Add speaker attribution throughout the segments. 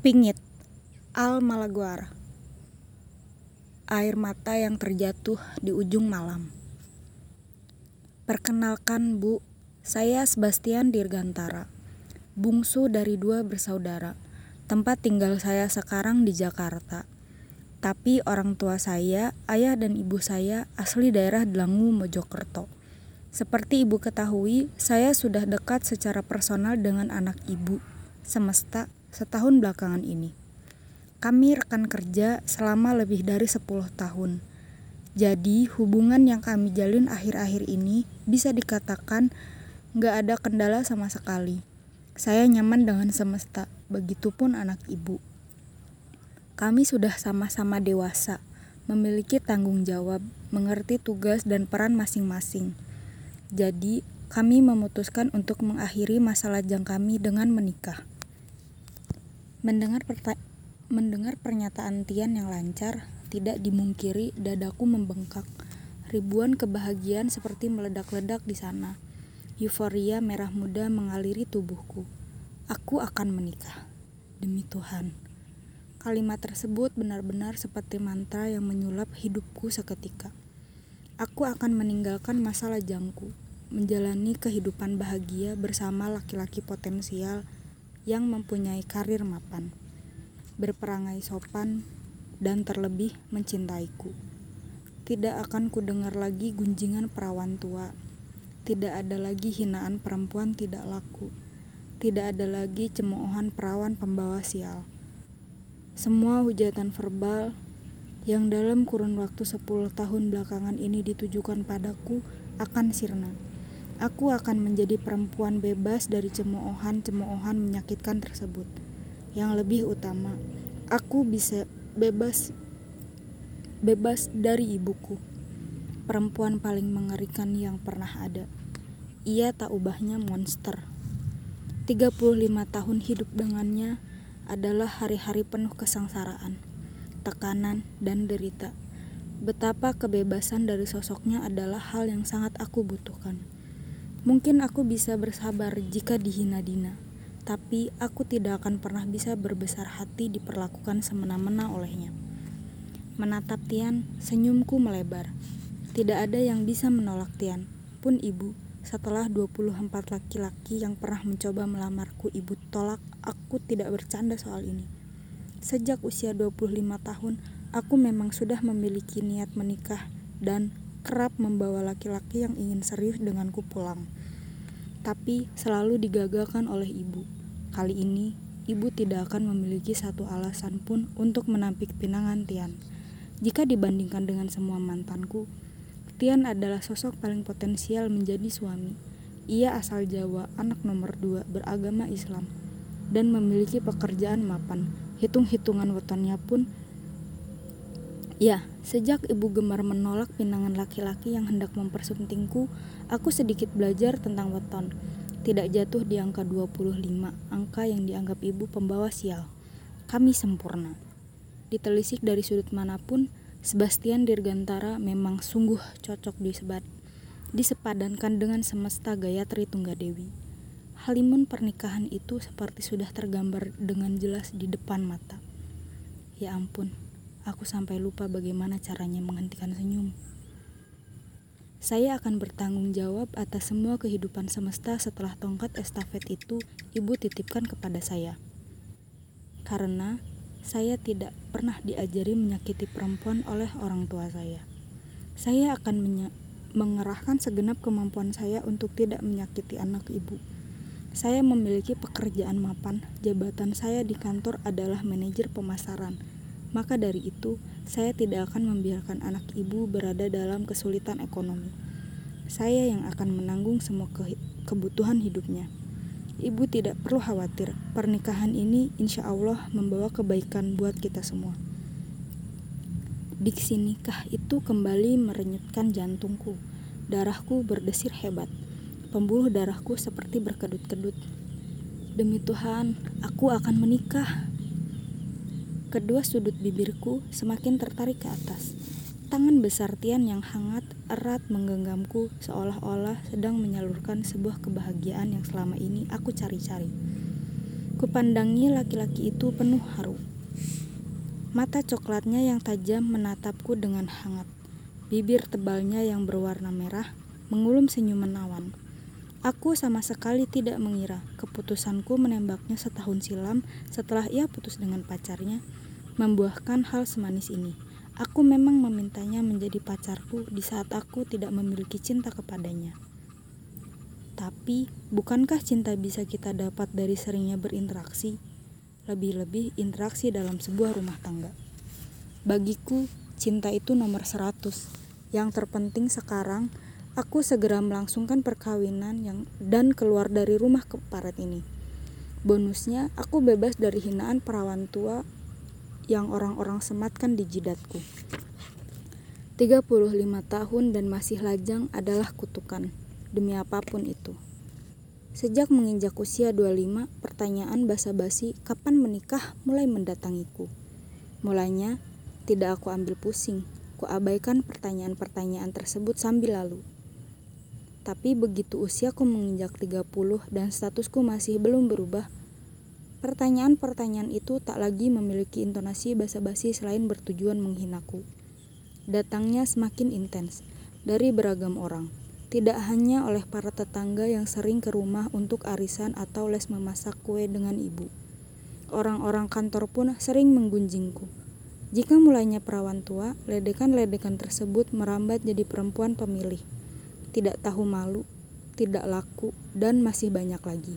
Speaker 1: Pingit. Al Malaguar Air mata yang terjatuh di ujung malam. Perkenalkan Bu, saya Sebastian Dirgantara Bungsu dari dua bersaudara. Tempat tinggal saya sekarang di Jakarta. Tapi orang tua saya, ayah dan ibu saya asli daerah Delangu Mojokerto. Seperti ibu ketahui, saya sudah dekat secara personal dengan anak ibu Semesta setahun belakangan ini. Kami rekan kerja selama lebih dari 10 tahun. Jadi hubungan yang kami jalin akhir-akhir ini bisa dikatakan gak ada kendala sama sekali. Saya nyaman dengan semesta, begitupun anak ibu. Kami sudah sama-sama dewasa, memiliki tanggung jawab, mengerti tugas dan peran masing-masing. Jadi, kami memutuskan untuk mengakhiri masa lajang kami dengan menikah. Mendengar, mendengar pernyataan Tian yang lancar, tidak dimungkiri dadaku membengkak. Ribuan kebahagiaan seperti meledak-ledak di sana. Euforia merah muda mengaliri tubuhku. Aku akan menikah. Demi Tuhan. Kalimat tersebut benar-benar seperti mantra yang menyulap hidupku seketika. Aku akan meninggalkan masa lajangku, menjalani kehidupan bahagia bersama laki-laki potensial yang mempunyai karir mapan, berperangai sopan, dan terlebih mencintaiku. Tidak akan kudengar lagi gunjingan perawan tua. Tidak ada lagi hinaan perempuan tidak laku. Tidak ada lagi cemoohan perawan pembawa sial. Semua hujatan verbal yang dalam kurun waktu 10 tahun belakangan ini ditujukan padaku akan sirna. Aku akan menjadi perempuan bebas dari cemoohan-cemoohan menyakitkan tersebut. Yang lebih utama, aku bisa bebas bebas dari ibuku. Perempuan paling mengerikan yang pernah ada. Ia tak ubahnya monster. 35 tahun hidup dengannya adalah hari-hari penuh kesengsaraan, tekanan, dan derita. Betapa kebebasan dari sosoknya adalah hal yang sangat aku butuhkan. Mungkin aku bisa bersabar jika dihina Dina, tapi aku tidak akan pernah bisa berbesar hati diperlakukan semena-mena olehnya. Menatap Tian, senyumku melebar. Tidak ada yang bisa menolak Tian, pun ibu. Setelah 24 laki-laki yang pernah mencoba melamarku ibu tolak, aku tidak bercanda soal ini. Sejak usia 25 tahun, aku memang sudah memiliki niat menikah dan kerap membawa laki-laki yang ingin serius denganku pulang. Tapi selalu digagalkan oleh ibu. Kali ini, ibu tidak akan memiliki satu alasan pun untuk menampik pinangan Tian. Jika dibandingkan dengan semua mantanku, Tian adalah sosok paling potensial menjadi suami. Ia asal Jawa, anak nomor dua, beragama Islam, dan memiliki pekerjaan mapan. Hitung-hitungan wetonnya pun Ya, sejak ibu gemar menolak pinangan laki-laki yang hendak mempersuntingku, aku sedikit belajar tentang weton. Tidak jatuh di angka 25, angka yang dianggap ibu pembawa sial. Kami sempurna. Ditelisik dari sudut mana pun, Sebastian Dirgantara memang sungguh cocok disebat, disepadankan dengan semesta Gayatri Tunggadewi. Halimun pernikahan itu seperti sudah tergambar dengan jelas di depan mata. Ya ampun, Aku sampai lupa bagaimana caranya menghentikan senyum. Saya akan bertanggung jawab atas semua kehidupan semesta setelah tongkat estafet itu ibu titipkan kepada saya. Karena saya tidak pernah diajari menyakiti perempuan oleh orang tua saya. Saya akan mengerahkan segenap kemampuan saya untuk tidak menyakiti anak ibu. Saya memiliki pekerjaan mapan. Jabatan saya di kantor adalah manajer pemasaran maka dari itu, saya tidak akan membiarkan anak ibu berada dalam kesulitan ekonomi. Saya yang akan menanggung semua ke kebutuhan hidupnya. Ibu tidak perlu khawatir, pernikahan ini insya Allah membawa kebaikan buat kita semua. Diksi nikah itu kembali merenyutkan jantungku. Darahku berdesir hebat. Pembuluh darahku seperti berkedut-kedut. Demi Tuhan, aku akan menikah. Kedua sudut bibirku semakin tertarik ke atas. Tangan besar Tian yang hangat erat menggenggamku seolah-olah sedang menyalurkan sebuah kebahagiaan yang selama ini aku cari-cari. Kupandangi laki-laki itu penuh haru. Mata coklatnya yang tajam menatapku dengan hangat. Bibir tebalnya yang berwarna merah mengulum senyuman awan. Aku sama sekali tidak mengira keputusanku menembaknya setahun silam setelah ia putus dengan pacarnya membuahkan hal semanis ini. Aku memang memintanya menjadi pacarku di saat aku tidak memiliki cinta kepadanya. Tapi, bukankah cinta bisa kita dapat dari seringnya berinteraksi? Lebih-lebih interaksi dalam sebuah rumah tangga. Bagiku, cinta itu nomor seratus. Yang terpenting sekarang, aku segera melangsungkan perkawinan yang dan keluar dari rumah keparat ini. Bonusnya, aku bebas dari hinaan perawan tua yang orang-orang sematkan di jidatku. 35 tahun dan masih lajang adalah kutukan demi apa pun itu. Sejak menginjak usia 25, pertanyaan basa-basi kapan menikah mulai mendatangiku. Mulanya, tidak aku ambil pusing, ku abaikan pertanyaan-pertanyaan tersebut sambil lalu. Tapi begitu usiaku menginjak 30 dan statusku masih belum berubah, pertanyaan-pertanyaan itu tak lagi memiliki intonasi basa-basi selain bertujuan menghinaku. Datangnya semakin intens dari beragam orang tidak hanya oleh para tetangga yang sering ke rumah untuk arisan atau les memasak kue dengan ibu. Orang-orang kantor pun sering menggunjingku. Jika mulainya perawan tua, ledekan-ledekan tersebut merambat jadi perempuan pemilih. Tidak tahu malu, tidak laku, dan masih banyak lagi.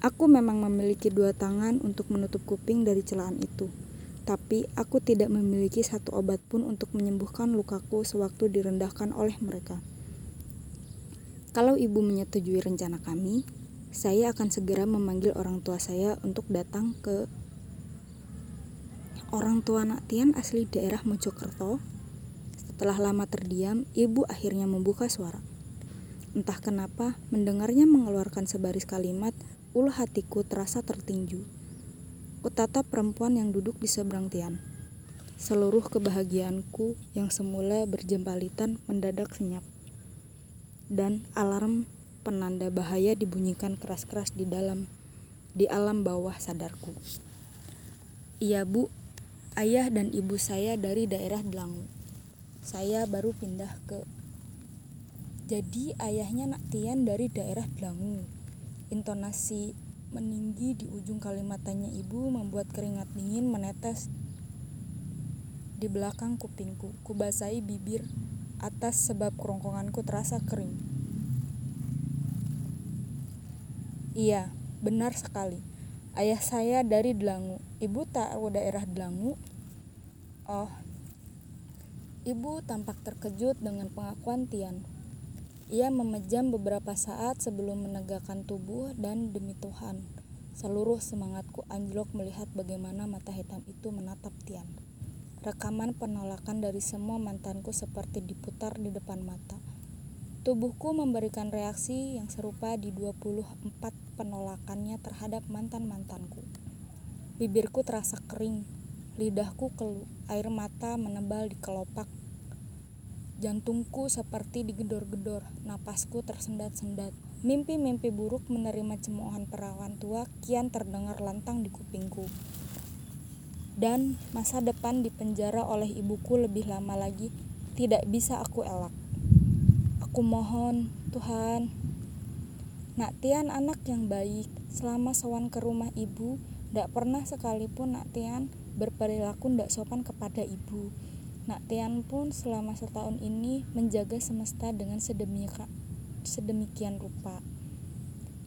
Speaker 1: Aku memang memiliki dua tangan untuk menutup kuping dari celaan itu. Tapi aku tidak memiliki satu obat pun untuk menyembuhkan lukaku sewaktu direndahkan oleh mereka. Kalau ibu menyetujui rencana kami, saya akan segera memanggil orang tua saya untuk datang ke orang tua anak Tian asli daerah Mojokerto. Setelah lama terdiam, ibu akhirnya membuka suara. Entah kenapa, mendengarnya mengeluarkan sebaris kalimat, ulu hatiku terasa tertinju. Kutatap perempuan yang duduk di seberang Tian. Seluruh kebahagiaanku yang semula berjempalitan mendadak senyap dan alarm penanda bahaya dibunyikan keras-keras di dalam di alam bawah sadarku. Iya bu, ayah dan ibu saya dari daerah Delangu. Saya baru pindah ke jadi ayahnya Nak Tian dari daerah Delangu. Intonasi meninggi di ujung kalimat tanya ibu membuat keringat dingin menetes di belakang kupingku. Kubasahi bibir atas sebab kerongkonganku terasa kering. Iya, benar sekali. Ayah saya dari Delangu. Ibu tahu daerah Delangu? Oh, ibu tampak terkejut dengan pengakuan Tian. Ia memejam beberapa saat sebelum menegakkan tubuh dan demi Tuhan, seluruh semangatku anjlok melihat bagaimana mata hitam itu menatap Tian. Rekaman penolakan dari semua mantanku seperti diputar di depan mata. Tubuhku memberikan reaksi yang serupa di 24 penolakannya terhadap mantan-mantanku. Bibirku terasa kering, lidahku keluh, air mata menebal di kelopak. Jantungku seperti digedor-gedor, napasku tersendat-sendat. Mimpi-mimpi buruk menerima cemoohan perawan tua kian terdengar lantang di kupingku dan masa depan di penjara oleh ibuku lebih lama lagi tidak bisa aku elak. Aku mohon, Tuhan, Nak Tian anak yang baik, selama sowan ke rumah ibu, tidak pernah sekalipun Nak Tian berperilaku tidak sopan kepada ibu. Nak Tian pun selama setahun ini menjaga semesta dengan sedemikian, sedemikian rupa.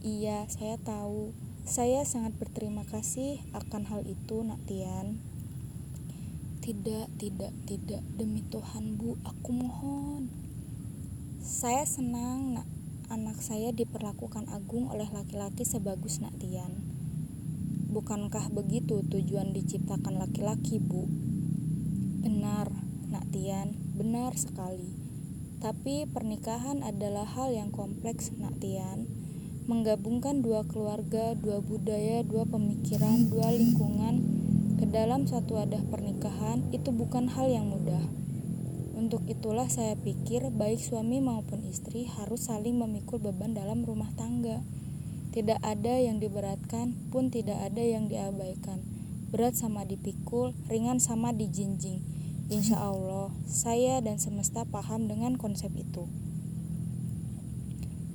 Speaker 1: Iya, saya tahu saya sangat berterima kasih akan hal itu, Nak Tian. Tidak, tidak, tidak. Demi Tuhan, Bu, aku mohon. Saya senang, Nak. Anak saya diperlakukan agung oleh laki-laki sebagus Nak Tian. Bukankah begitu tujuan diciptakan laki-laki, Bu? Benar, Nak Tian, benar sekali. Tapi pernikahan adalah hal yang kompleks, Nak Tian menggabungkan dua keluarga, dua budaya, dua pemikiran, dua lingkungan ke dalam satu wadah pernikahan itu bukan hal yang mudah. Untuk itulah saya pikir baik suami maupun istri harus saling memikul beban dalam rumah tangga. Tidak ada yang diberatkan, pun tidak ada yang diabaikan. Berat sama dipikul, ringan sama dijinjing. Insya Allah, saya dan semesta paham dengan konsep itu.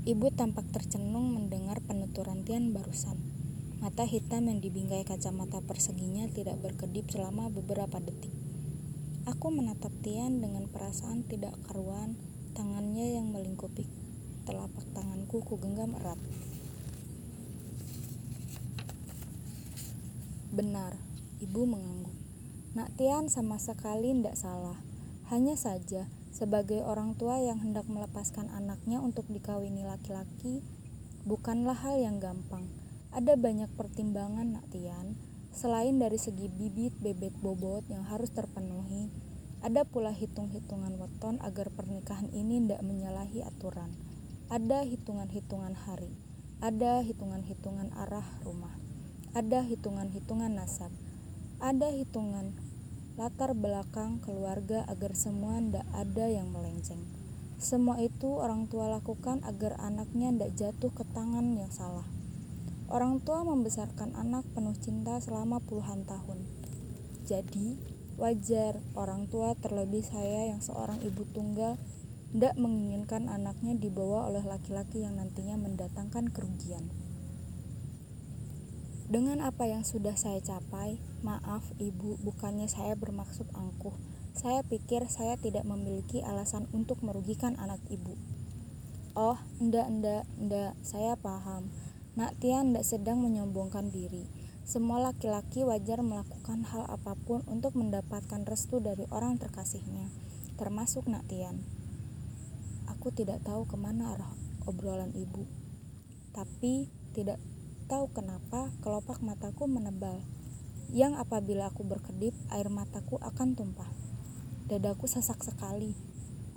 Speaker 1: Ibu tampak tercenung mendengar penuturan Tian barusan. Mata hitam yang dibingkai kacamata perseginya tidak berkedip selama beberapa detik. Aku menatap Tian dengan perasaan tidak karuan, tangannya yang melingkupi telapak tanganku ku genggam erat. Benar, ibu mengangguk. Nak Tian sama sekali tidak salah. Hanya saja, sebagai orang tua yang hendak melepaskan anaknya untuk dikawini laki-laki, bukanlah hal yang gampang. Ada banyak pertimbangan nak Tian, selain dari segi bibit bebek bobot yang harus terpenuhi, ada pula hitung-hitungan weton agar pernikahan ini tidak menyalahi aturan. Ada hitungan-hitungan hari, ada hitungan-hitungan arah rumah, ada hitungan-hitungan nasab, ada hitungan latar belakang keluarga agar semua ndak ada yang melenceng. Semua itu orang tua lakukan agar anaknya ndak jatuh ke tangan yang salah. Orang tua membesarkan anak penuh cinta selama puluhan tahun. Jadi, wajar orang tua terlebih saya yang seorang ibu tunggal tidak menginginkan anaknya dibawa oleh laki-laki yang nantinya mendatangkan kerugian. Dengan apa yang sudah saya capai, maaf ibu, bukannya saya bermaksud angkuh. Saya pikir saya tidak memiliki alasan untuk merugikan anak ibu. Oh, ndak, ndak, ndak, saya paham. Nak Tian tidak sedang menyombongkan diri. Semua laki-laki wajar melakukan hal apa pun untuk mendapatkan restu dari orang terkasihnya, termasuk Nak Tian. Aku tidak tahu ke mana arah obrolan ibu, tapi tidak tahu kenapa kelopak mataku menebal, yang apabila aku berkedip, air mataku akan tumpah. Dadaku sesak sekali.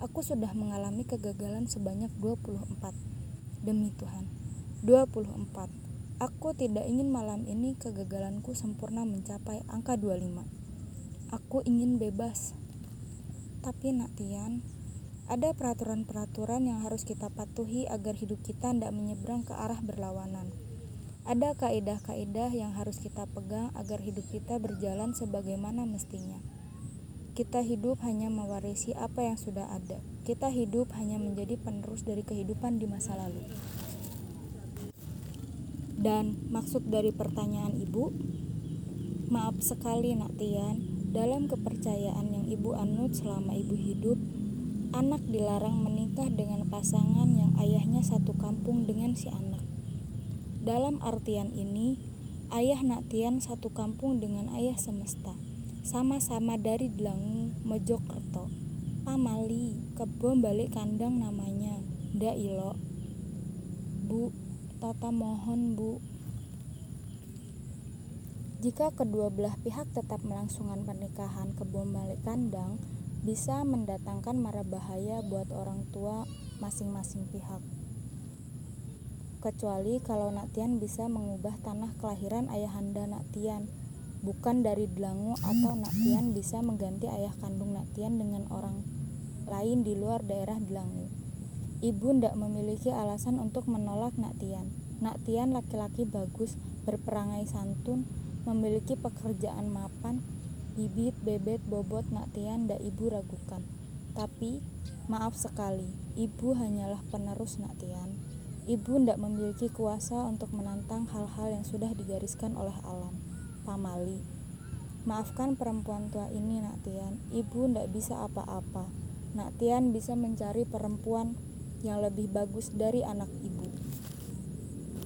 Speaker 1: Aku sudah mengalami kegagalan sebanyak 24. Demi Tuhan. 24. Aku tidak ingin malam ini kegagalanku sempurna mencapai angka 25. Aku ingin bebas. Tapi nak Tian, ada peraturan-peraturan yang harus kita patuhi agar hidup kita tidak menyeberang ke arah berlawanan. Ada kaidah-kaidah yang harus kita pegang agar hidup kita berjalan sebagaimana mestinya. Kita hidup hanya mewarisi apa yang sudah ada. Kita hidup hanya menjadi penerus dari kehidupan di masa lalu. Dan maksud dari pertanyaan ibu, maaf sekali nak Tian, dalam kepercayaan yang ibu anut selama ibu hidup, anak dilarang menikah dengan pasangan yang ayahnya satu kampung dengan si anak. Dalam artian ini, ayah nak Tian satu kampung dengan ayah semesta, sama-sama dari Delangu, Mojokerto. Pamali, kebom balik kandang namanya, ndak ilo. Bu, Tata mohon Bu. Jika kedua belah pihak tetap melangsungkan pernikahan kebun balik kandang, bisa mendatangkan mara bahaya buat orang tua masing-masing pihak. Kecuali kalau Naktian bisa mengubah tanah kelahiran ayahanda Naktian, bukan dari Delangu atau Naktian bisa mengganti ayah kandung Naktian dengan orang lain di luar daerah Delangu. Ibu ndak memiliki alasan untuk menolak Nak Tian. Nak Tian laki-laki bagus, berperangai santun, memiliki pekerjaan mapan, bibit, bebet, bobot Nak Tian ndak ibu ragukan. Tapi, maaf sekali, ibu hanyalah penerus Nak Tian. Ibu ndak memiliki kuasa untuk menantang hal-hal yang sudah digariskan oleh alam. Pamali. Maafkan perempuan tua ini, Nak Tian. Ibu ndak bisa apa-apa. Nak Tian bisa mencari perempuan yang lebih bagus dari anak ibu.